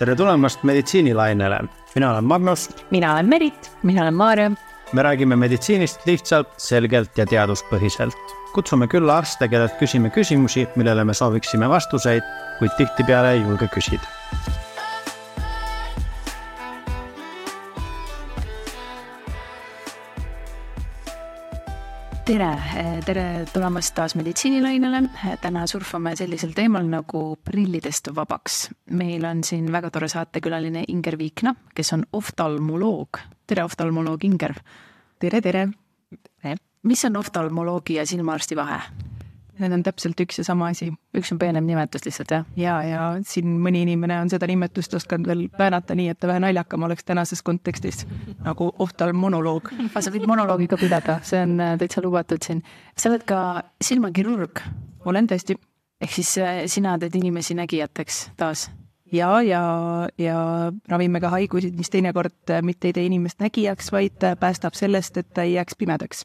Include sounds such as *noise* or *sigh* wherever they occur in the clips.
tere tulemast meditsiinilainele, mina olen Magnus. mina olen Merit. mina olen Maarja. me räägime meditsiinist lihtsalt, selgelt ja teaduspõhiselt. kutsume külla arste, kellelt küsime küsimusi, millele me sooviksime vastuseid, kuid tihtipeale ei julge küsida tere, tere tulemast taas meditsiinilainele. täna surfame sellisel teemal nagu prillidest vabaks. meil on siin väga tore saatekülaline Inger Viikna, kes on oftalmoloog. tere, oftalmoloog Inger. tere, tere. mis on oftalmoloogi ja silmaarsti vahe? Need on täpselt üks ja sama asi. üks on peenem nimetus lihtsalt, jah? ja, ja siin mõni inimene on seda nimetust osanud veel väänata nii, et ta vähe naljakam oleks tänases kontekstis nagu oftalmonoloog. aga *laughs* sa võid monoloogi ka pidada, see on äh, täitsa lubatud siin. sa oled ka silmakirurg? olen tõesti. ehk siis äh, sina teed inimesi nägijateks taas? ja, ja, ja ravime ka haigusid, mis teinekord äh, mitte ei tee inimest nägijaks, vaid päästab sellest, et ta ei jääks pimedaks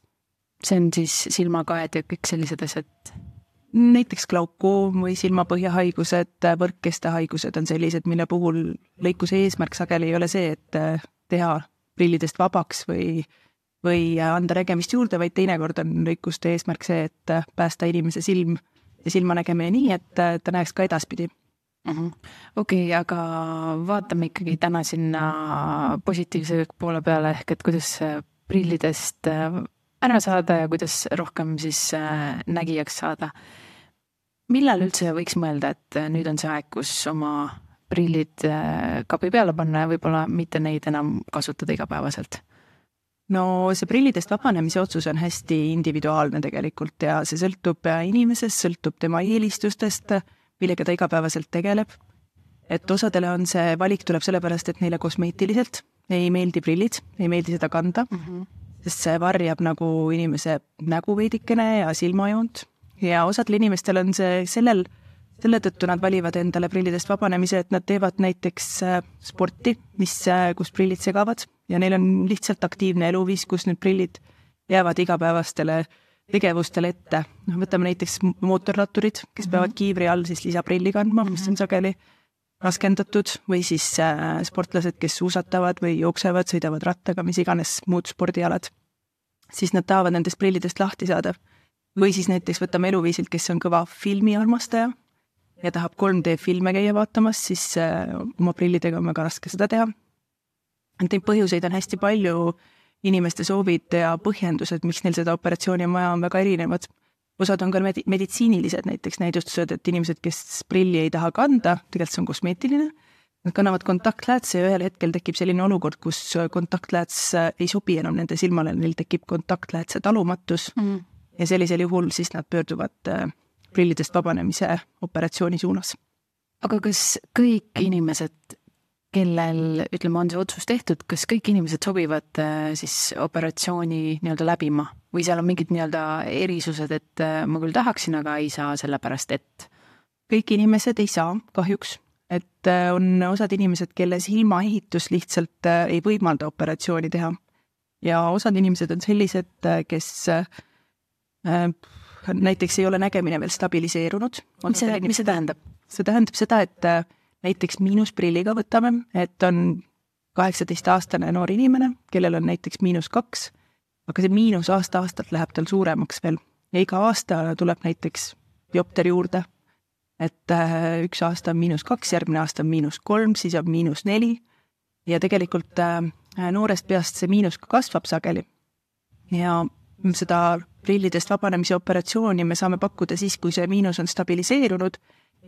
see on siis silmakaed ja kõik sellised asjad? Näiteks glaukoom või silmapõhjahaigused, võrkkeste haigused on sellised, mille puhul lõikuse eesmärk sageli ei ole see, et äh, teha prillidest vabaks või, või anda nägemist juurde, vaid teinekord on lõikuste eesmärk see, et äh, päästa inimese silm ja silmanägemine nii, et äh, ta näeks ka edaspidi -hmm.. okei okay,, aga vaatame ikkagi täna sinna positiivse poole peale ehk et kuidas prillidest ära saada ja kuidas rohkem siis nägijaks saada. Millal üldse võiks mõelda, et äh, nüüd on see aeg, kus oma prillid äh, kapi peale panna ja võib-olla mitte neid enam kasutada igapäevaselt? no see prillidest vabanemise otsus on hästi individuaalne tegelikult ja see sõltub inimesest, sõltub tema eelistustest, millega ta igapäevaselt tegeleb. et osadele on see valik tuleb sellepärast, et neile kosmeetiliselt ei meeldi prillid, ei meeldi seda kanda mm. -hmm sest see varjab nagu inimese nägu veidikene ja silmajoont ja osadel inimestel on see sellel, selle tõttu nad valivad endale prillidest vabanemise, et nad teevad näiteks äh, sporti, mis, äh, kus prillid segavad ja neil on lihtsalt aktiivne eluviis, kus need prillid jäävad igapäevastele tegevustele ette. noh, võtame näiteks mootorratturid, kes peavad mhm. kiivri all siis lisaprilli kandma, mis on sageli raskendatud või siis äh, sportlased, kes suusatavad või jooksevad, sõidavad rattaga, mis iganes muud spordialad, siis nad tahavad nendest prillidest lahti saada. Või siis näiteks võtame eluviisilt, kes on kõva filmiarmastaja ja tahab 3D filme käia vaatamas, siis äh, oma prillidega on väga raske seda teha. Neid põhjuseid on hästi palju, inimeste soovid ja põhjendused, miks neil seda operatsiooni on vaja, on väga erinevad osad on ka medi-, meditsiinilised näiteks näidustused, et inimesed, kes prilli ei taha kanda, tegelikult see on kosmeetiline, nad kannavad kontaktläätse ja ühel hetkel tekib selline olukord, kus kontaktlääts ei sobi enam nende silmale, neil tekib kontaktläätse talumatus mm. Ja sellisel juhul siis nad pöörduvad äh, prillidest vabanemise operatsiooni suunas. aga kas kõik inimesed kellel ütleme, on see otsus tehtud, kas kõik inimesed sobivad äh, siis operatsiooni nii-öelda läbima või seal on mingid nii-öelda erisused, et äh, ma küll tahaksin, aga ei saa sellepärast, et? kõik inimesed ei saa kahjuks, et äh, on osad inimesed, kelle silmaehitus lihtsalt ei võimalda operatsiooni teha. ja osad inimesed on sellised, kes näiteks ei ole nägemine veel stabiliseerunud. mis see, mis see tähendab? see tähendab seda, et näiteks miinusprilliga võtame, et on kaheksateistaastane noor inimene, kellel on näiteks miinus kaks, aga see miinus aasta-aastalt läheb tal suuremaks veel ja iga aasta tuleb näiteks diopter juurde. et äh, üks aasta on miinus kaks, järgmine aasta on miinus kolm, siis on miinus neli ja tegelikult äh, noorest peast see miinus ka kasvab sageli. ja seda prillidest vabanemise operatsiooni me saame pakkuda siis, kui see miinus on stabiliseerunud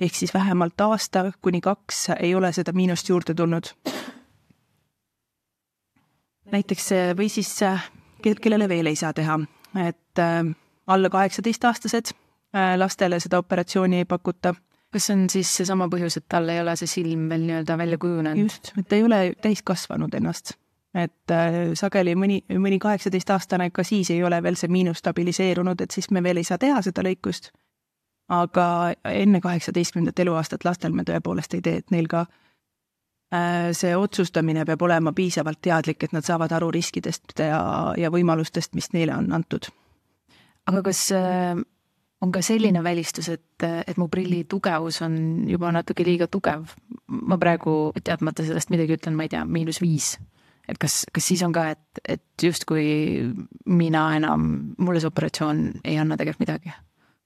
ehk siis vähemalt aasta kuni kaks ei ole seda miinust juurde tulnud. näiteks või siis kellele veel ei saa teha, et äh, alla kaheksateistaastased äh, lastele seda operatsiooni ei pakuta. kas see on siis seesama põhjus, et tal ei ole see silm veel nii-öelda välja kujunenud? just, et ta ei ole täiskasvanud ennast. Et äh, sageli mõni, mõni kaheksateistaastane, ka siis ei ole veel see miinus stabiliseerunud, et siis me veel ei saa teha seda lõikust aga enne kaheksateistkümnendat eluaastat lastel me tõepoolest ei tee, et neil ka äh, see otsustamine peab olema piisavalt teadlik, et nad saavad aru riskidest ja, ja võimalustest, mis neile on antud. aga kas äh, on ka selline välistus, et, et mu prilli tugevus on juba natuke liiga tugev ma praegu teadmata sellest midagi ütlen, ma ei tea, miinus viis. Et kas, kas siis on ka, et, et justkui mina enam, mulle see operatsioon ei anna tegelikult midagi?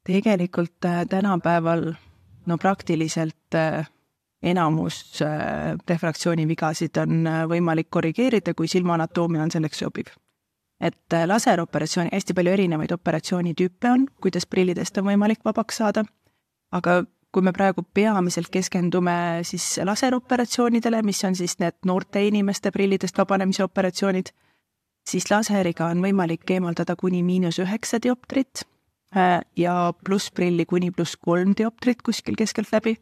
tegelikult äh, tänapäeval no praktiliselt äh, enamus äh, refraktsiooni vigasid on võimalik korrigeerida, kui silmaanatoomia on selleks sobiv. et laseroperatsiooni, hästi palju erinevaid operatsioonitüüpe on, kuidas prillidest on võimalik vabaks saada, aga kui me praegu peamiselt keskendume siis laseroperatsioonidele, mis on siis need noorte inimeste prillidest vabanemise operatsioonid, siis laseriga on võimalik eemaldada kuni miinus üheksa dioptrit Äh, ja plussprilli kuni pluss kolm dioptrit kuskil keskeltläbi.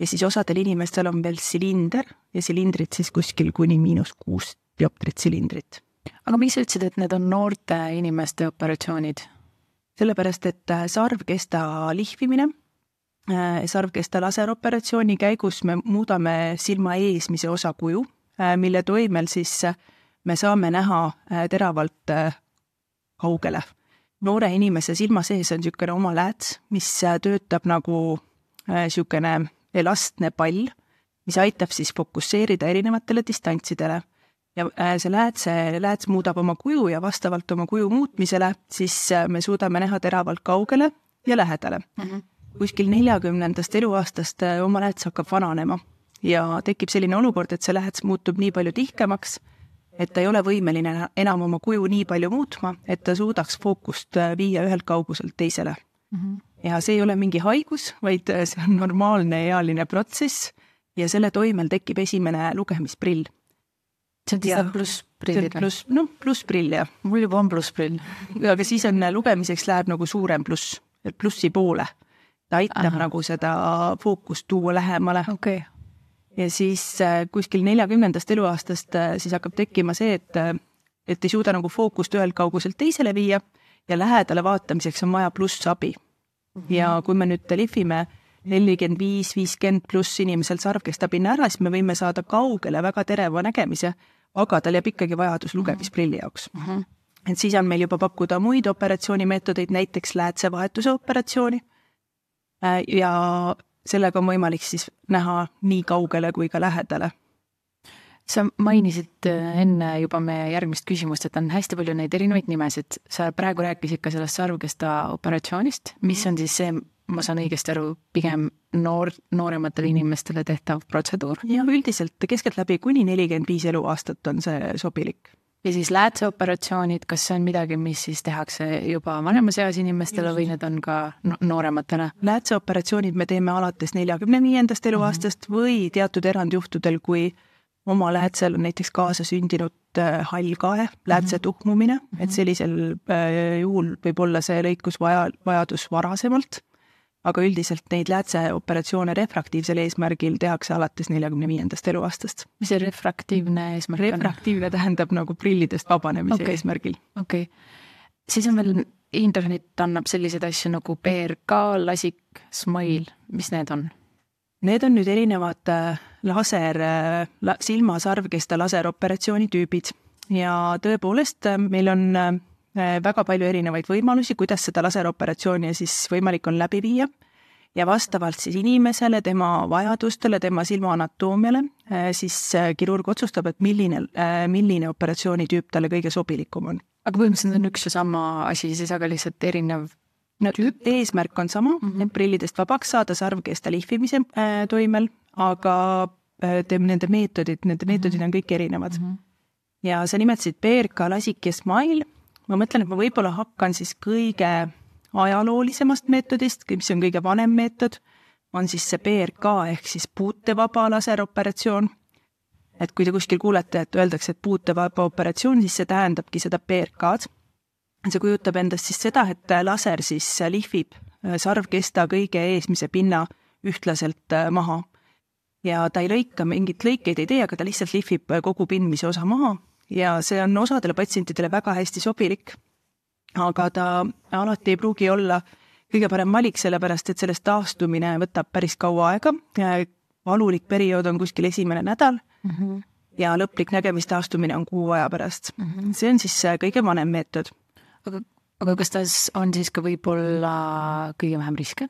ja siis osadel inimestel on veel silinder ja silindrid siis kuskil kuni miinus kuus dioptrit silindrit. aga miks sa ütlesid, et need on noorte inimeste operatsioonid? sellepärast, et äh, sarvkesta lihvimine, äh, sarvkesta laseroperatsiooni käigus me muudame silma eesmise osa kuju, mille toimel siis me saame näha teravalt kaugele noore inimese silma sees on niisugune oma lääts, mis äh, töötab nagu niisugune äh, elastne pall, mis aitab siis fokusseerida erinevatele distantsidele. ja äh, see läätse, lääts muudab oma kuju ja vastavalt oma kuju muutmisele, siis me suudame näha teravalt kaugele ja lähedale mm. -hmm. Kuskil neljakümnendast eluaastast oma lääts hakkab vananema ja tekib selline olukord, et see lääts muutub nii palju tihkemaks et ta ei ole võimeline enam oma kuju nii palju muutma, et ta suudaks fookust äh, viia ühelt kauguselt teisele mm. -hmm. ja see ei ole mingi haigus, vaid äh, see on normaalne ealine protsess ja selle toimel tekib esimene lugemisprill. see on siis plussprillid või? pluss, noh, plussprill jah. mul juba on plussprill. aga siis on, äh, lugemiseks läheb nagu suurem pluss, plussi poole. Ta aitab Aha. nagu seda fookust tuua lähemale. okay ja siis äh, kuskil neljakümnendast eluaastast äh, siis hakkab tekkima see, et, äh, et ei suuda nagu fookust ühelt kauguselt teisele viia ja lähedale vaatamiseks on vaja plussabi. ja kui me nüüd lihvime nelikümmend viis, viiskümmend pluss inimesel sarvkesta pinna ära, siis me võime saada kaugele väga tereva nägemise, aga tal jääb ikkagi vajadus lugemisprilli jaoks mm. -hmm. et siis on meil juba pakkuda muid operatsioonimeetodeid, näiteks läätsevahetuse operatsiooni ja sellega on võimalik siis näha nii kaugele kui ka lähedale. sa mainisid äh, enne juba meie järgmist küsimust, et on hästi palju neid erinevaid nimesid, sa praegu rääkisid ka sellest sarvkesta operatsioonist, mis on siis see, ma saan õigesti aru, pigem noor, noorematele inimestele tehtav protseduur? jah, üldiselt keskeltläbi kuni nelikümmend viis eluaastat on see sobilik ja siis läätseoperatsioonid, kas see on midagi, mis siis tehakse juba vanemas eas inimestele või need on ka noorematele? läätseoperatsioonid me teeme alates neljakümne viiendast eluaastast mm -hmm. või teatud erandjuhtudel, kui oma läätsel on näiteks kaasasündinud äh, hall kae, läätse mhm. tuhmumine mm, -hmm. et sellisel äh, juhul võib olla see lõikus vaja, vajadus varasemalt aga üldiselt neid läätseoperatsioone refraktiivsel eesmärgil tehakse alates neljakümne viiendast eluaastast. mis see refraktiivne eesmärk on? refraktiivne tähendab nagu prillidest vabanemise okay. eesmärgil. okei okay., siis on veel, internet annab selliseid asju nagu PRK, lasik, Smile, mis need on? Need on nüüd erinevad äh, laser, äh, silmasarvkesta laseroperatsiooni tüübid ja tõepoolest äh, meil on väga palju erinevaid võimalusi, kuidas seda laseroperatsiooni siis võimalik on läbi viia ja vastavalt siis inimesele, tema vajadustele, tema silma anatoomiale, äh, siis äh, kirurg otsustab, et milline, milline operatsioonitüüp talle kõige sobilikum on. aga põhimõtteliselt on üks ja sama asi siis, aga lihtsalt erinev no tüüp? eesmärk on sama mm, -hmm. prillidest vabaks saada sarvkesta lihvimise äh, toimel, aga äh, nende meetodid, nende meetodid on kõik erinevad mm. -hmm. ja sa nimetasid PRK, lasik ja Smile ma mõtlen, et ma võib-olla hakkan siis kõige ajaloolisemast meetodist, mis on kõige vanem meetod, on siis see PRK ehk siis puutevaba laseroperatsioon. et kui te kuskil kuulete, et öeldakse, et puutevaba operatsioon, siis see tähendabki seda PRK-d. see kujutab endast siis seda, et laser siis lihvib sarvkesta kõige eesmise pinna ühtlaselt äh, maha. ja ta ei lõika, mingeid lõikeid ei tee, aga ta lihtsalt lihvib kogu pindmise osa maha ja see on osadele patsientidele väga hästi sobilik. aga ta alati ei pruugi olla kõige parem valik, sellepärast et sellest taastumine võtab päris kaua aega. valulik periood on kuskil esimene nädal mm -hmm. ja lõplik nägemistaastumine on kuu aja pärast mm. -hmm. see on siis kõige vanem meetod. aga, aga kas tas on siis ka võib-olla kõige vähem riske?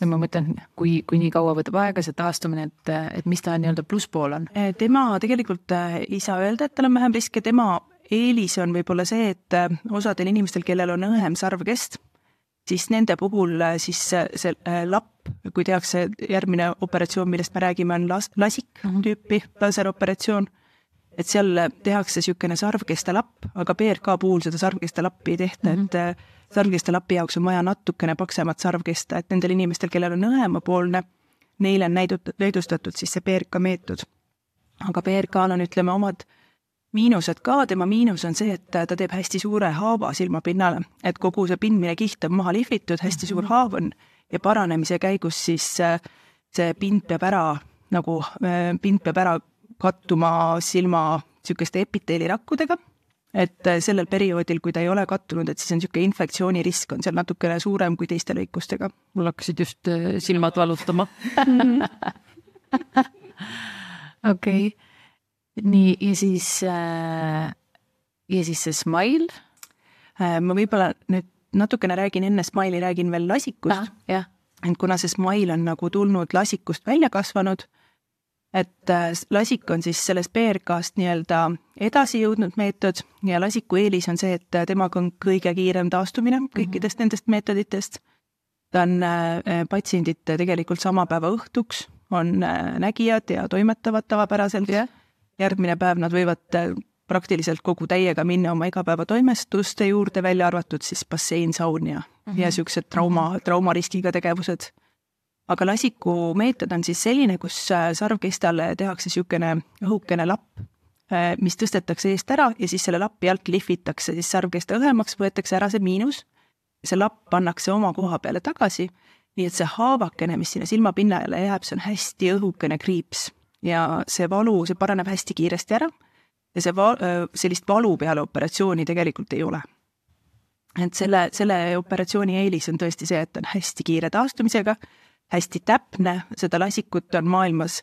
Ja ma mõtlen, kui, kui nii kaua võtab aega see taastumine, et, et mis ta nii-öelda plusspool on? tema tegelikult ei saa öelda, et tal on vähem riske, tema eelis on võib-olla see, et osadel inimestel, kellel on õhem sarvkest, siis nende puhul siis see lapp, kui tehakse järgmine operatsioon, millest me räägime, on las-, lasik mhm. tüüpi laseroperatsioon et seal tehakse niisugune sarvkeste lapp, aga PRK puhul seda sarvkeste lappi ei tehta mm, -hmm. et äh, sarvkeste lapi jaoks on vaja natukene paksemat sarvkesta, et nendel inimestel, kellel on õemapoolne, neile on näidut-, näidustatud siis see PRK meetod. aga PRK-l on, ütleme, omad miinused ka, tema miinus on see, et ta teeb hästi suure haava silmapinnale, et kogu see pindmine kiht on maha lihvitud, hästi suur mhm. haav on ja paranemise käigus siis äh, see pind peab ära nagu, äh, pind peab ära kattuma silma niisuguste epiteelirakkudega, et äh, sellel perioodil, kui ta ei ole kattunud, et siis on niisugune infektsioonirisk on seal natukene suurem kui teiste lõikustega. mul hakkasid just äh, silmad valutama. *laughs* okei, nii ja siis äh, ja siis see smile. ma võib-olla nüüd natukene räägin enne smile'i, räägin veel lasikust. et kuna see smile on nagu tulnud lasikust välja kasvanud et äh, lasik on siis sellest PRK-st nii-öelda edasi jõudnud meetod ja lasiku eelis on see, et äh, temaga on kõige kiirem taastumine mhm. kõikidest mm -hmm. nendest meetoditest. ta on äh, patsiendid tegelikult sama päeva õhtuks, on nägijad ja toimetavad tavapäraselt yeah.. järgmine päev nad võivad praktiliselt kogu täiega minna oma igapäevatoimestuste juurde, välja arvatud siis bassein, saun ja mm, -hmm. ja niisugused trauma, traumariskiga tegevused aga lasiku meetod on siis selline, kus äh, sarvkestale tehakse niisugune õhukene lapp, äh, mis tõstetakse eest ära ja siis selle lapi alt lihvitakse siis sarvkesta õhemaks, võetakse ära see miinus, see lapp pannakse oma koha peale tagasi, nii et see haavakene, mis sinna silmapinnale jääb, see on hästi õhukene kriips. Ja see valu, see paraneb hästi kiiresti ära ja see va-, äh, sellist valu peale operatsiooni tegelikult ei ole. Et selle, selle operatsiooni eelis on tõesti see, et on hästi kiire taastumisega hästi täpne, seda lasikut on maailmas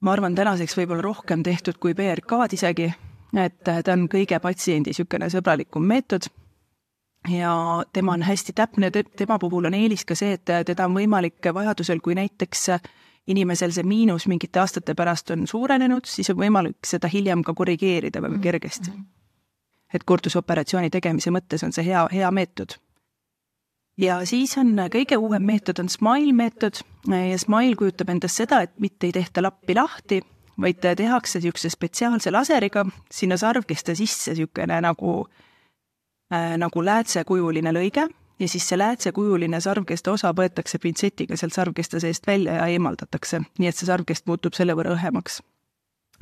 ma arvan, tänaseks võib-olla rohkem tehtud kui PRK-d isegi, et ta on kõige patsiendi niisugune sõbralikum meetod ja tema on hästi täpne, tema puhul on eelis ka see, et teda on võimalik vajadusel, kui näiteks inimesel see miinus mingite aastate pärast on suurenenud, siis on võimalik seda hiljem ka korrigeerida väga kergesti. Mhm. et kordusoperatsiooni tegemise mõttes on see hea, hea meetod ja siis on kõige uuem meetod on Smile meetod. Ja Smile kujutab endast seda, et mitte ei tehta lappi lahti, vaid tehakse niisuguse spetsiaalse laseriga. Sinna sarvkeste sisse niisugune nagu äh,, nagu läätsekujuline lõige. Ja siis see läätsekujuline sarvkeste osa võetakse pintsetiga sealt sarvkeste seest välja ja eemaldatakse, nii et see sarvkest muutub selle võrra õhemaks.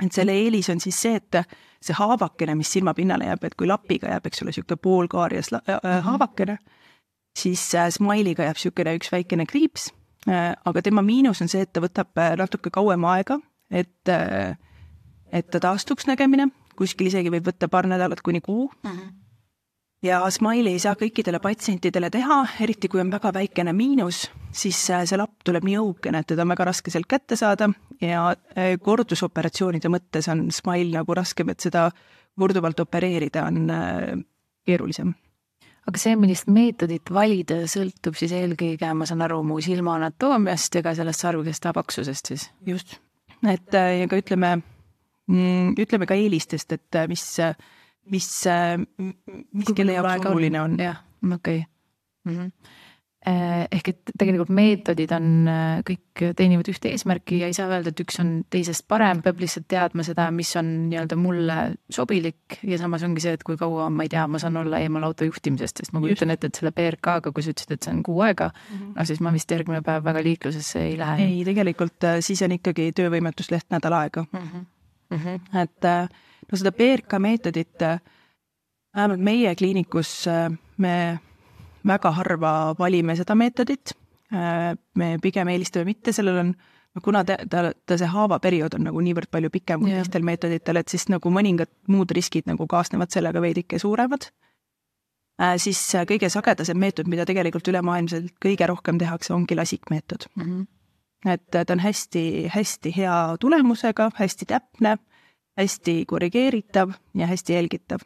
et selle eelis on siis see, et see haavakene, mis silmapinnale jääb, et kui lapiga jääb, eks ole, niisugune poolkaarjas äh, haavakene mm, -hmm siis äh, Smile'iga jääb niisugune üks väikene kriips, äh, aga tema miinus on see, et ta võtab äh, natuke kauem aega, et, et ta taastuks nägemine, kuskil isegi võib võtta paar nädalat kuni kuu mm. -hmm. ja Smile'i ei saa kõikidele patsientidele teha, eriti kui on väga väikene miinus, siis see lapp tuleb nii õhukene, et teda on väga raske sealt kätte saada ja kordusoperatsioonide mõttes on Smile nagu raskem, et seda korduvalt opereerida on keerulisem aga see, millist meetodit valida, sõltub siis eelkõige, ma saan aru, mu silma anatoomiast ja ka sellest sarvkesta paksusest siis? just, et äh, ja ka ütleme, mm, ütleme ka eelistest, et äh, mis, mis, mis kelle jaoks oluline on. jah, okei okay. mm. -hmm Äh, ehk et tegelikult meetodid on, äh, kõik teenivad ühte eesmärki ja ei saa öelda, et üks on teisest parem, peab lihtsalt teadma seda, mis on nii-öelda mulle sobilik ja samas ongi see, et kui kaua, ma ei tea, ma saan olla eemal auto juhtimisest, sest ma kujutan ette, et selle PRK-ga, kui sa ütlesid, et see on kuu aega mm, -hmm. no siis ma vist järgmine päev väga liiklusesse ei lähe. ei, tegelikult äh, siis on ikkagi töövõimetusleht nädal aega mm. -hmm. Mm -hmm. et no seda PRK meetodit, vähemalt meie kliinikus me väga harva valime seda meetodit. Äh, me pigem eelistame mitte, sellel on, kuna ta, ta, ta see haavaperiood on nagu niivõrd palju pikem kui teistel meetoditel, et siis nagu mõningad muud riskid nagu kaasnevad sellega veidike suuremad äh,. siis kõige sagedasem meetod, mida tegelikult ülemaailmselt kõige rohkem tehakse, ongi lasikmeetod mm. -hmm. et ta on hästi-hästi hea tulemusega, hästi täpne, hästi korrigeeritav ja hästi jälgitav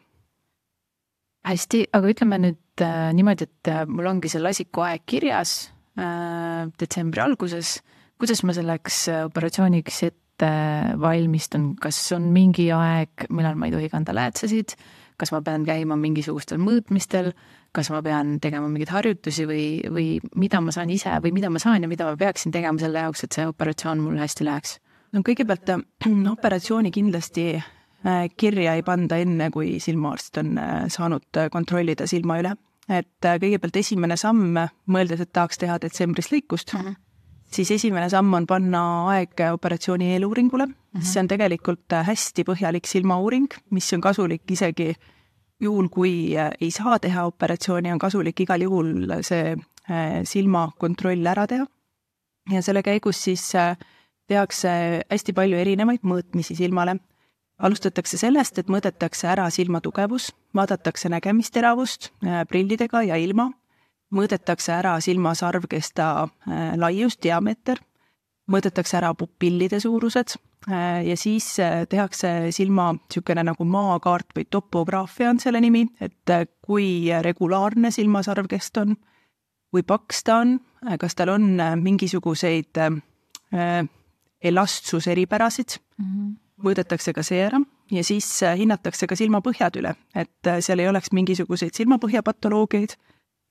hästi, aga ütleme nüüd äh, niimoodi, et äh, mul ongi see lasikuaeg kirjas äh, detsembri alguses. kuidas ma selleks operatsiooniks ette valmistun, kas on mingi aeg, millal ma ei tohi kanda läätsesid, kas ma pean käima mingisugustel mõõtmistel, kas ma pean tegema mingeid harjutusi või, või mida ma saan ise või mida ma saan ja mida ma peaksin tegema selle jaoks, et see operatsioon mul hästi läheks? no kõigepealt *clears throat* operatsiooni kindlasti äh, kirja ei panda enne, kui silmaarst on äh, saanud äh, kontrollida silma üle. et kõigepealt esimene samm, mõeldes, et tahaks teha detsembris lõikust mm, -hmm. siis esimene samm on panna aeg operatsiooni eeluuringule mm, -hmm. see on tegelikult hästi põhjalik silmauuring, mis on kasulik isegi juhul, kui ei saa teha operatsiooni, on kasulik igal juhul see silmakontroll ära teha. ja selle käigus siis äh, tehakse hästi palju erinevaid mõõtmisi silmale. Alustatakse sellest, et mõõdetakse ära silma tugevus, vaadatakse nägemisteravust äh, prillidega ja ilma, mõõdetakse ära silma sarvkesta äh, laius, diameeter, mõõdetakse ära pupillide suurused äh, ja siis tehakse silma niisugune nagu maakaart või topograafia on selle nimi, et kui regulaarne silmasarvkest on, kui paks ta on, kas tal on mingisuguseid elastsuse eripärasid mm, -hmm. Mõõdetakse ka see ära ja siis äh, hinnatakse ka silmapõhjad üle, et äh, seal ei oleks mingisuguseid silmapõhja patoloogiaid,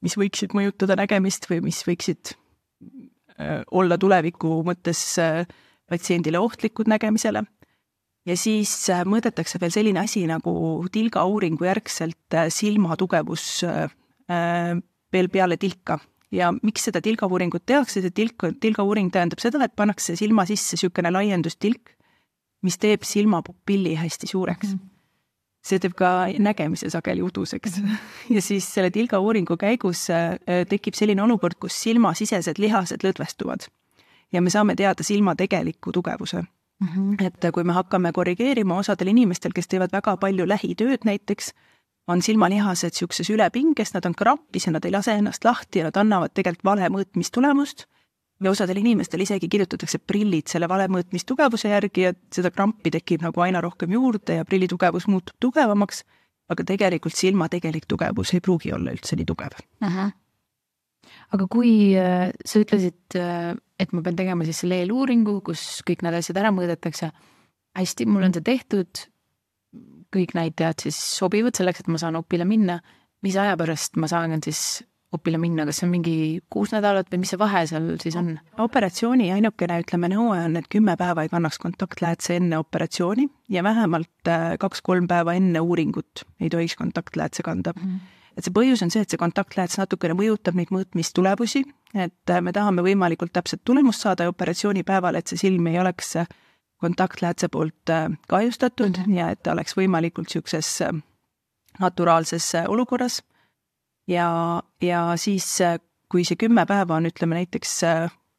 mis võiksid mõjutada nägemist või mis võiksid äh, olla tuleviku mõttes patsiendile ohtlikud nägemisele. ja siis mõõdetakse veel selline asi nagu tilgauuringu järgselt silma tugevus veel peale tilka ja miks seda tilgauuringut tehakse, see tilk, tilgauuring tähendab seda, et pannakse silma sisse niisugune laiendustilk, mis teeb silmapupilli hästi suureks mm. see teeb ka nägemise sageli uduseks mm. ja siis selle tilgauuringu käigus äh, tekib selline olukord, kus silmasisesed lihased lõdvestuvad. ja me saame teada silma tegeliku tugevuse mm. -hmm. et kui me hakkame korrigeerima osadel inimestel, kes teevad väga palju lähitööd näiteks, on silmalihased niisuguses ülepinges, nad on krampis ja nad ei lase ennast lahti ja nad annavad tegelikult vale mõõtmistulemust. Ja osadel inimestel isegi kirjutatakse prillid selle vale mõõtmistugevuse järgi, et seda krampi tekib nagu aina rohkem juurde ja prilli tugevus muutub tugevamaks, aga tegelikult silma tegelik tugevus ei pruugi olla üldse nii tugev uh. -huh. aga kui äh, sa ütlesid, äh, et ma pean tegema siis selle eeluuringu, kus kõik need asjad ära mõõdetakse, hästi, mul on see tehtud kõik näitajad siis sobivad selleks, et ma saan opile minna, mis aja pärast ma saan siis opile minna, kas see on mingi kuus nädalat või mis see vahe seal siis on? operatsiooni ainukene, ütleme, nõue on, et kümme päeva ei kannaks kontaktläätse enne operatsiooni ja vähemalt äh, kaks-kolm päeva enne uuringut ei tohiks kontaktläätse kanda mm. -hmm et see põhjus on see, et see kontaktlääts natukene mõjutab neid mõõtmistulemusi, et äh, me tahame võimalikult täpset tulemust saada operatsioonipäeval, et see silm ei oleks äh, kontaktläätse poolt kahjustatud mm -hmm. ja et ta oleks võimalikult niisuguses naturaalses olukorras. Ja, ja siis, kui see kümme päeva on, ütleme näiteks,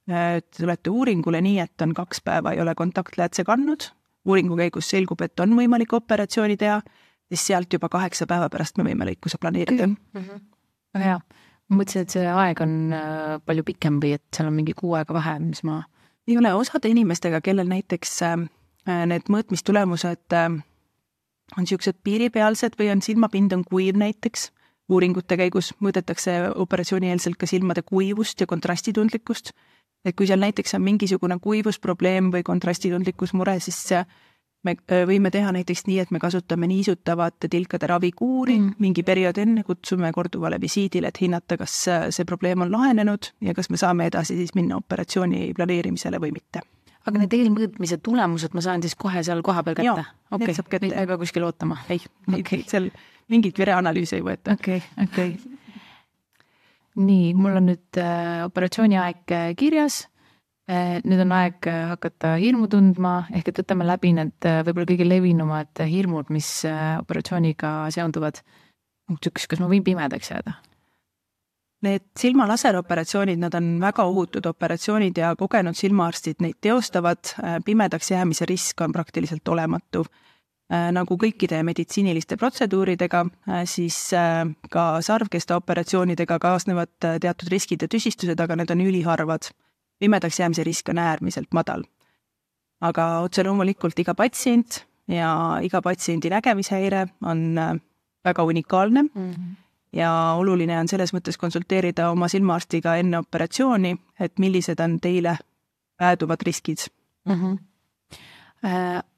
te tulete uuringule nii, et on kaks päeva ei ole kontaktläätse kandnud, uuringu käigus selgub, et on võimalik operatsiooni teha, siis sealt juba kaheksa päeva pärast me võime lõikuse planeerida. -hmm. väga hea, ma mõtlesin, et see aeg on palju pikem või et seal on mingi kuu aega vahe, mis ma ei ole osade inimestega, kellel näiteks äh, need mõõtmistulemused äh, on niisugused piiripealsed või on silmapind on kuiv näiteks, uuringute käigus mõõdetakse operatsioonieelselt ka silmade kuivust ja kontrastitundlikkust, et kui seal näiteks on mingisugune kuivusprobleem või kontrastitundlikkusmure, siis me võime teha näiteks nii, et me kasutame niisutavate tilkade ravikuuri mm. mingi periood enne, kutsume korduvale visiidile, et hinnata, kas see probleem on lahenenud ja kas me saame edasi siis minna operatsiooni planeerimisele või mitte. Aga need eelmõõtmise tulemused ma saan siis kohe seal kohapeal kätte? okei, neid ma ei pea kuskil ootama? ei okay., seal mingit vereanalüüsi ei võeta. okei okay,, okei okay. nii, mul on nüüd äh, operatsiooni aeg äh, kirjas Eh, nüüd on aeg eh, hakata hirmu tundma, ehk et võtame läbi need eh, võib-olla kõige levinumad hirmud, mis operatsiooniga seonduvad. punkt üks, kas ma võin pimedaks jääda? Need silmalaseroperatsioonid, nad on väga ohutud operatsioonid ja kogenud silmaarstid neid teostavad, pimedaks jäämise risk on praktiliselt olematu. nagu kõikide meditsiiniliste protseduuridega, siis ka sarvkesta operatsioonidega kaasnevad teatud riskid ja tüsistused, aga need on üliharvad pimedaks jäämise risk on äärmiselt madal. aga otse loomulikult iga patsient ja iga patsiendi nägemishäire on äh, väga unikaalne mm -hmm. Ja oluline on selles mõttes konsulteerida oma silmaarstiga enne operatsiooni, et millised on teile pääduvad riskid mm. -hmm.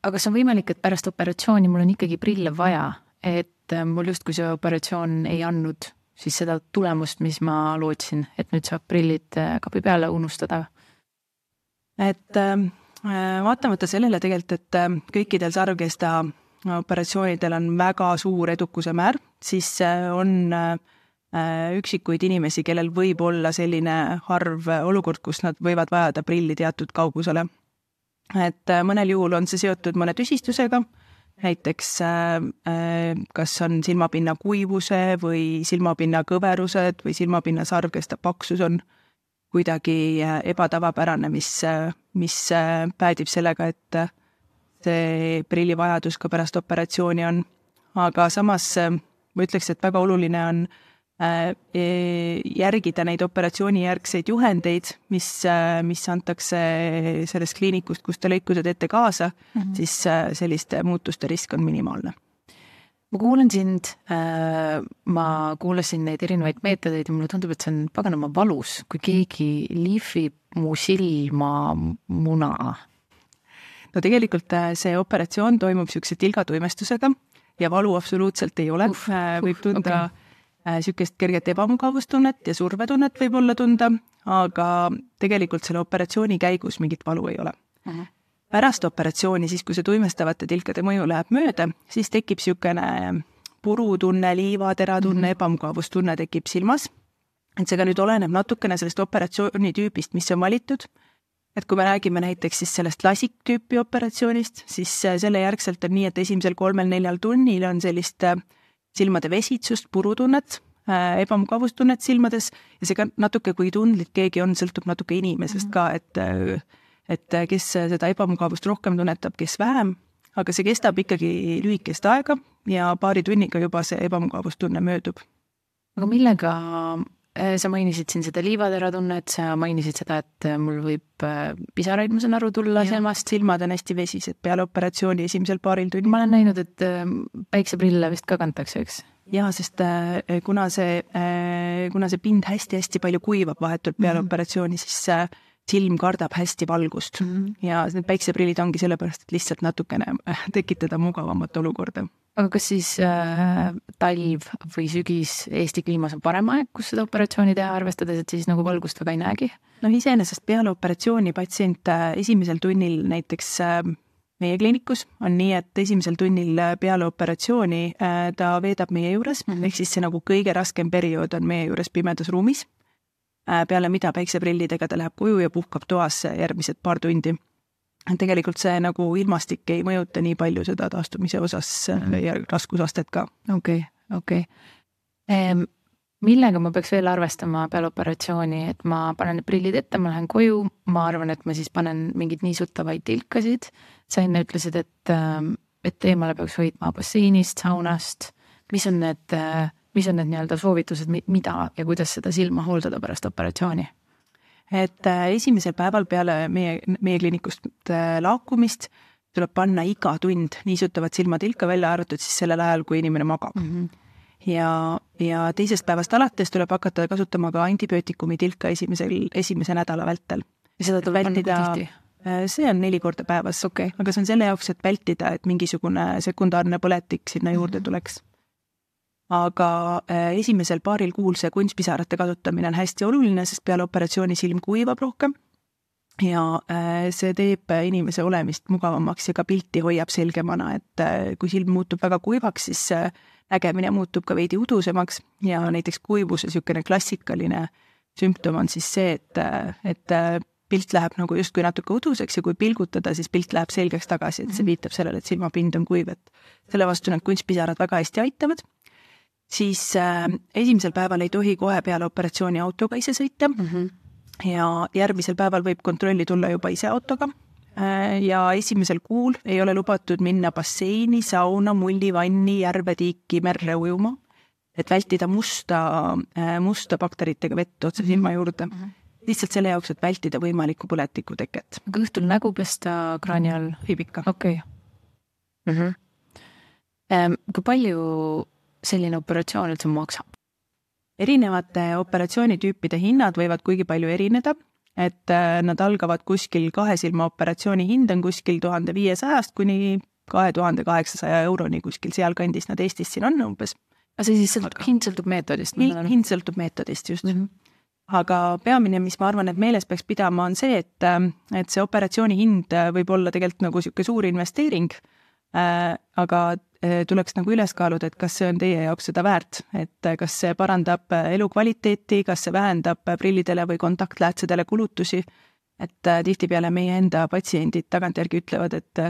aga kas on võimalik, et pärast operatsiooni mul on ikkagi prille vaja, et äh, mul justkui see operatsioon ei andnud siis seda tulemust, mis ma lootsin, et nüüd saab prillid äh, kapi peale unustada? et äh, vaatamata sellele tegelikult, et kõikidel sarvkesta operatsioonidel on väga suur edukuse määr, siis on üksikuid inimesi, kellel võib olla selline harv olukord, kus nad võivad vajada prilli teatud kaugusele. et mõnel juhul on see seotud mõne tüsistusega, näiteks kas on silmapinna kuivuse või silmapinna kõverused või silmapinna sarvkesta paksus on kuidagi ebatavapärane, mis, mis päädib sellega, et see prillivajadus ka pärast operatsiooni on. aga samas ma ütleks, et väga oluline on äh, e, järgida neid operatsioonijärgseid juhendeid, mis, mis antakse sellest kliinikust, kus te lõikused teete kaasa mm, -hmm. siis selliste muutuste risk on minimaalne ma kuulan sind, ma kuulasin neid erinevaid meetodeid ja mulle tundub, et see on paganama valus, kui keegi lihvib mu silmamuna no tegelikult äh, see operatsioon toimub niisuguse tilgatuimestusega ja valu absoluutselt ei ole, äh, võib tunda niisugust okay. Äh, kerget ebamugavustunnet ja survetunnet võib olla tunda, aga tegelikult selle operatsiooni käigus mingit valu ei ole uh. -huh. pärast operatsiooni, siis kui see tuimestavate tilkade mõju läheb mööda, siis tekib niisugune purutunne, liivateratunne uh, -huh. ebamugavustunne tekib silmas. et see ka nüüd oleneb natukene sellest operatsiooni tüübist, mis on valitud et kui me räägime näiteks siis sellest lasikktüüpi operatsioonist, siis äh, selle järgselt on nii, et esimesel kolmel-neljal tunnil on sellist äh, silmade vesitsust, purutunnet, äh, ebamugavustunnet silmades ja see ka natuke, kui tundlik keegi on, sõltub natuke inimesest ka, et et kes seda ebamugavust rohkem tunnetab, kes vähem, aga see kestab ikkagi lühikest aega ja paari tunniga juba see ebamugavustunne möödub. aga millega sa mainisid siin seda liivateratunnet, sa mainisid seda, et äh, mul võib äh, pisaraid, ma saan aru, tulla silmast. silmad on hästi vesised peale operatsiooni esimesel paaril tunnil. ma olen näinud, et päikseprille vist ka kantakse, eks? jaa, sest kuna see, kuna see pind hästi-hästi palju kuivab vahetult peale mm -hmm. operatsiooni, siis silm kardab hästi valgust mm -hmm. ja need päikseprillid ongi sellepärast, et lihtsalt natukene tekitada mugavamat olukorda aga kas siis äh, talv või sügis Eesti kliimas on parem aeg, kus seda operatsiooni teha, arvestades, et siis nagu valgust väga ei näegi? noh, iseenesest peale operatsiooni patsient äh, esimesel tunnil näiteks äh, meie kliinikus on nii, et esimesel tunnil äh, peale operatsiooni äh, ta veedab meie juures mm, -hmm. ehk siis see nagu kõige raskem periood on meie juures pimedas ruumis äh,. Peale mida päikseprillidega ta läheb koju ja puhkab toas järgmised paar tundi tegelikult see nagu ilmastik ei mõjuta nii palju seda taastumise osas mm -hmm. ja raskusastet ka. okei okay,, okei okay. millega ma peaks veel arvestama peale operatsiooni, et ma panen need prillid ette, ma lähen koju, ma arvan, et ma siis panen mingeid niisutavaid tilkasid. sa enne ütlesid, et, ähm, et eemale peaks hoidma basseinist, saunast. mis on need, äh, mis on need nii-öelda soovitused, mida ja kuidas seda silma hooldada pärast operatsiooni? et äh, esimesel päeval peale meie, meie kliinikust äh, lahkumist tuleb panna iga tund niisutavat silmatilka, välja arvatud siis sellel ajal, kui inimene magab mm. -hmm. ja, ja teisest päevast alates tuleb hakata kasutama ka antibiootikumi tilka esimesel, esimese nädala vältel. ja seda tuleb vältida? Äh, see on neli korda päevas okay., aga see on selle jaoks, et vältida, et mingisugune sekundaarne põletik sinna juurde mm -hmm. Aga äh, esimesel paaril kuul see kunstpisarate kasutamine on hästi oluline, sest peale operatsiooni silm kuivab rohkem ja äh, see teeb inimese olemist mugavamaks ja ka pilti hoiab selgemana, et äh, kui silm muutub väga kuivaks, siis nägemine muutub ka veidi udusemaks ja näiteks kuivuse niisugune klassikaline sümptom on siis see, et, et pilt läheb nagu justkui natuke uduseks ja kui pilgutada, siis pilt läheb selgeks tagasi, et see mhm. viitab sellele, et silmapind on kuiv, et selle vastu need kunstpisarad väga hästi aitavad siis äh, esimesel päeval ei tohi kohe peale operatsiooni autoga ise sõita mm. -hmm. ja järgmisel päeval võib kontrolli tulla juba ise autoga äh,. ja esimesel kuul ei ole lubatud minna basseini, sauna, mullivanni, järve, tiiki, merre ujuma. et vältida musta äh,, musta bakteritega vett otse mhm. silma juurde mm. -hmm lihtsalt selle jaoks, et vältida võimalikku põletiku teket. aga õhtul nägu pesta kraani all? võib ikka. okei okay. mm. -hmm. kui palju selline operatsioon üldse maksab? erinevate operatsioonitüüpide hinnad võivad kuigi palju erineda, et äh, nad algavad kuskil kahe silma operatsiooni hind on kuskil tuhande viiesajast kuni kahe tuhande kaheksasaja euroni, kuskil sealkandis nad Eestis siin on umbes. aga see siis sõltub, hind sõltub meetodist? hind sõltub meetodist, just mm. -hmm aga peamine, mis ma arvan, et meeles peaks pidama, on see, et, et see operatsiooni hind võib olla tegelikult nagu niisugune suur investeering äh,, aga äh, tuleks nagu üles kaaluda, et kas see on teie jaoks seda väärt, et kas see parandab elukvaliteeti, kas see vähendab prillidele või kontaktläätsedele kulutusi, et äh, tihtipeale meie enda patsiendid tagantjärgi ütlevad, et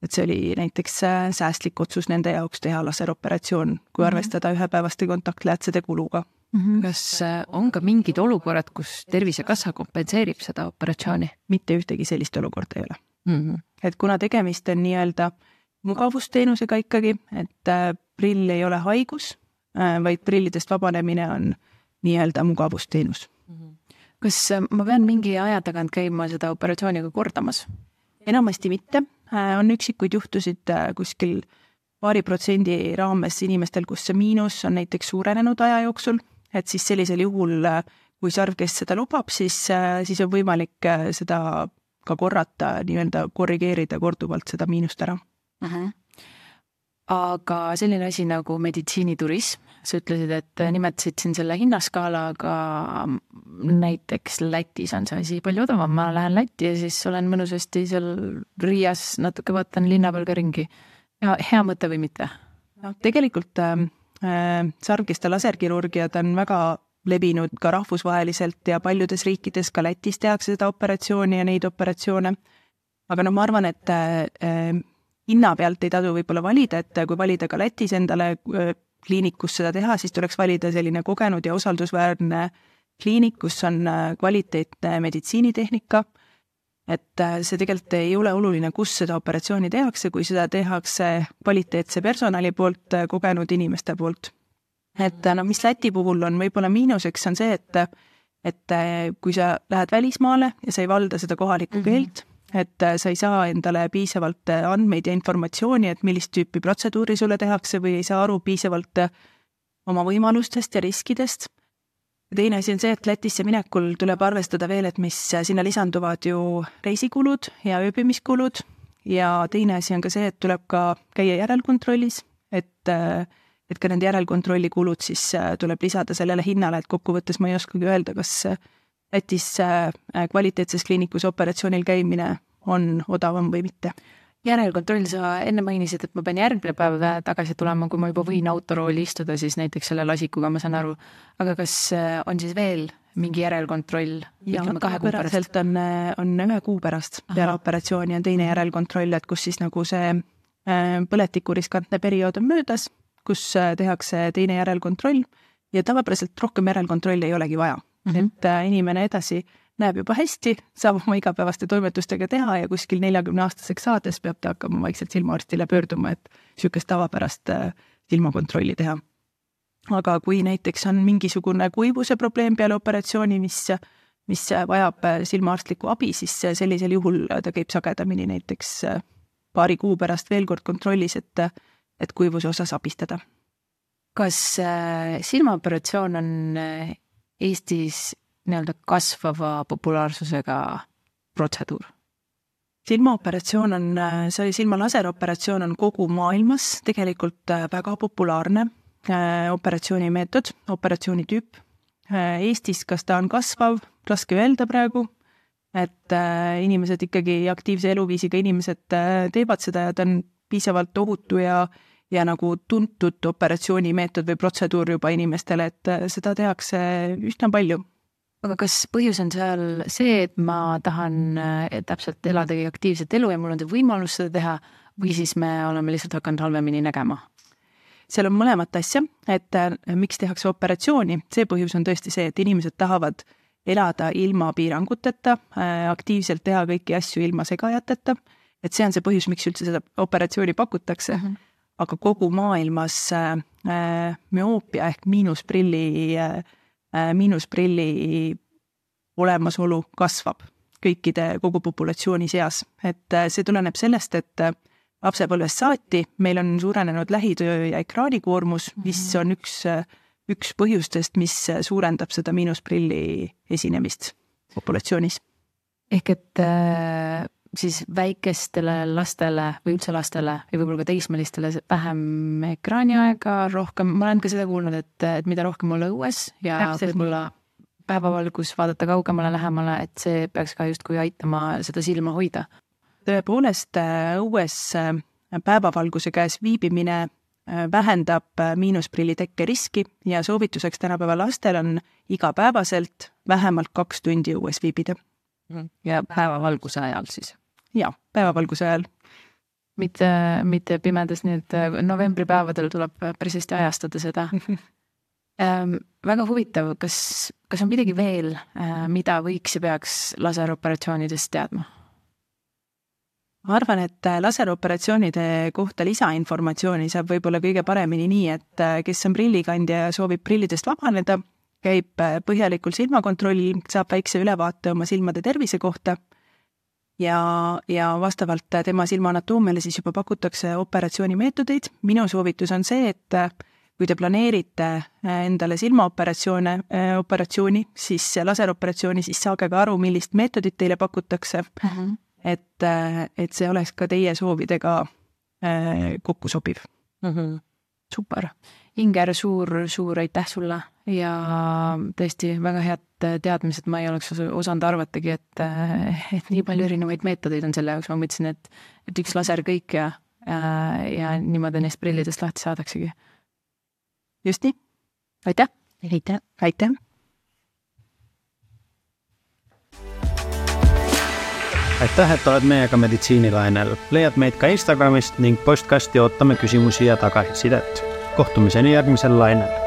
et see oli näiteks äh, säästlik otsus nende jaoks teha laseroperatsioon, kui mhm. arvestada ühepäevaste kontaktläätsede kuluga mm. -hmm. kas äh, on ka mingid olukorrad, kus Tervisekassa kompenseerib seda operatsiooni? mitte ühtegi sellist olukorda ei ole mm. -hmm. et kuna tegemist on nii-öelda mugavusteenusega ikkagi, et äh, prill ei ole haigus, vaid prillidest vabanemine on nii-öelda mugavusteenus mm. -hmm. kas ma pean mingi aja tagant käima seda operatsiooni ka kordamas? enamasti mitte Äh, on üksikuid juhtusid äh, kuskil paari protsendi raames inimestel, kus see miinus on näiteks suurenenud aja jooksul, et siis sellisel juhul, äh, kui sarvkest seda lubab, siis, siis on võimalik seda ka korrata, nii-öelda korrigeerida korduvalt seda miinust ära Mhm. -huh aga selline asi nagu meditsiiniturism, sa ütlesid, et nimetasid siin selle hinnaskaalaga, näiteks Lätis on see asi palju odavam, ma lähen Lätti ja siis olen mõnusasti seal Riias natuke vaatan linna peal ka ringi. ja hea mõte või mitte? noh, tegelikult äh, sarvkiste laserkirurgiad on väga levinud ka rahvusvaheliselt ja paljudes riikides, ka Lätis tehakse seda operatsiooni ja neid operatsioone. aga no ma arvan, et äh, hinna pealt ei tasu võib-olla valida, et kui valida ka Lätis endale kliinik, kus seda teha, siis tuleks valida selline kogenud ja usaldusväärne kliinik, kus on kvaliteetne meditsiinitehnika, et see tegelikult ei ole oluline, kus seda operatsiooni tehakse, kui seda tehakse kvaliteetse personali poolt, kogenud inimeste poolt. et noh, mis Läti puhul on võib-olla miinuseks, on see, et et kui sa lähed välismaale ja sa ei valda seda kohalikku mm -hmm. keelt, et äh, sa ei saa endale piisavalt äh, andmeid ja informatsiooni, et millist tüüpi protseduuri sulle tehakse või ei saa aru piisavalt äh, oma võimalustest ja riskidest. teine asi on see, et Lätisse minekul tuleb arvestada veel, et mis sinna lisanduvad ju reisikulud ja ööbimiskulud ja teine asi on ka see, et tuleb ka käia järelkontrollis, et et ka need järelkontrolli kulud siis tuleb lisada sellele hinnale, et kokkuvõttes ma ei oskagi öelda, kas Lätis äh, kvaliteetses kliinikus operatsioonil käimine on odavam või mitte. järelkontroll, sa enne mainisid, et ma pean järgmine päev tagasi tulema, kui ma juba võin autorooli istuda, siis näiteks selle lasikuga, ma saan aru. aga kas äh, on siis veel mingi järelkontroll, pärast? on, äh, on ühe kuu pärast peale operatsiooni on teine järelkontroll, et kus siis nagu see põletiku riskantne periood on möödas, kus tehakse teine järelkontroll ja tavapäraselt rohkem järelkontrolli ei olegi vaja mm, -hmm. et äh, inimene edasi näeb juba hästi, saab oma igapäevaste toimetustega teha ja kuskil neljakümne aastaseks saades peab ta hakkama vaikselt silmaarstile pöörduma, et niisugust tavapärast äh, silmakontrolli teha. aga kui näiteks on mingisugune kuivuse probleem peale operatsiooni, mis, mis vajab äh, silmaarstlikku abi, siis sellisel juhul ta käib sagedamini näiteks paari kuu pärast veel kord kontrollis, et, et kuivuse osas abistada. kas silmaoperatsioon on Eestis nii-öelda kasvava populaarsusega protseduur? silmaoperatsioon on, see silma laseroperatsioon on kogu maailmas tegelikult äh, väga populaarne äh, operatsioonimeetod, operatsioonitüüp. Äh, Eestis, kas ta on kasvav, raske öelda praegu, et inimesed ikkagi, aktiivse eluviisiga inimesed teevad seda ja ta on piisavalt ohutu ja ja nagu tuntud operatsioonimeetod või protseduur juba inimestele, et äh, seda tehakse üsna palju. aga kas põhjus on seal see, et ma tahan äh, täpselt eladagi aktiivset elu ja mul on see võimalus seda teha või siis me oleme lihtsalt hakanud halvemini nägema? seal on mõlemat asja, et äh, miks tehakse operatsiooni, see põhjus on tõesti see, et inimesed tahavad elada ilma piiranguteta, aktiivselt teha kõiki asju ilma segajateta, et see on see põhjus, miks üldse seda operatsiooni pakutakse mm. -hmm aga kogu maailmas äh, müoopia ehk miinusprilli äh,, miinusprilli olemasolu kasvab kõikide, kogu populatsiooni seas. et äh, see tuleneb sellest, et äh, lapsepõlvest saati meil on suurenenud lähitöö ja ekraanikoormus, mis mhm. on üks, üks põhjustest, mis suurendab seda miinusprilli esinemist populatsioonis. ehk et äh, siis väikestele lastele või üldse lastele või võib-olla ka teismelistele vähem ekraaniaega, rohkem, ma olen ka seda kuulnud, et, et mida rohkem olla õues ja võib-olla päevavalgus, vaadata kaugemale, lähemale, et see peaks ka justkui aitama seda silma hoida. tõepoolest, õues päevavalguse käes viibimine Äh, vähendab äh, miinusprilli tekke riski ja soovituseks tänapäeva lastel on igapäevaselt vähemalt kaks tundi õues viibida. Ja päevavalguse ajal siis? Jaa, päevavalguse ajal. mitte, mitte pimedas, nii et äh, novembripäevadel tuleb päris hästi ajastada seda *laughs* ähm,. väga huvitav, kas, kas on midagi veel, mida võiks ja peaks laseroperatsioonidest teadma? ma arvan, et äh, laseroperatsioonide kohta lisainformatsiooni saab võib-olla kõige paremini nii, et äh, kes on prillikandja ja soovib prillidest vabaneda, käib äh, põhjalikul silmakontrollil, saab väikse ülevaate oma silmade tervise kohta ja, ja vastavalt tema silma anatoomiale siis juba pakutakse operatsioonimeetodeid. minu soovitus on see, et kui te planeerite endale silmaoperatsioone, operatsiooni, siis laseroperatsiooni, siis saage ka aru, millist meetodit teile pakutakse. Mhm. -huh et, et see oleks ka teie soovidega äh, kokku sobiv mm. -hmm. super, Inger, suur, suur aitäh sulle ja tõesti väga head teadmised, ma ei oleks osanud arvatagi, et, et nii palju erinevaid meetodeid on selle jaoks, ma mõtlesin, et, et üks laser kõik ja, ja niimoodi neist prillidest lahti saadaksegi. just nii. aitäh! aitäh! aitäh! aitäh, et oled meiega meditsiinilainel. leiad meid ka Instagramist ning postkasti ootame küsimusi ja tagasisidet. Kohtumiseni järgmisellä lainalla.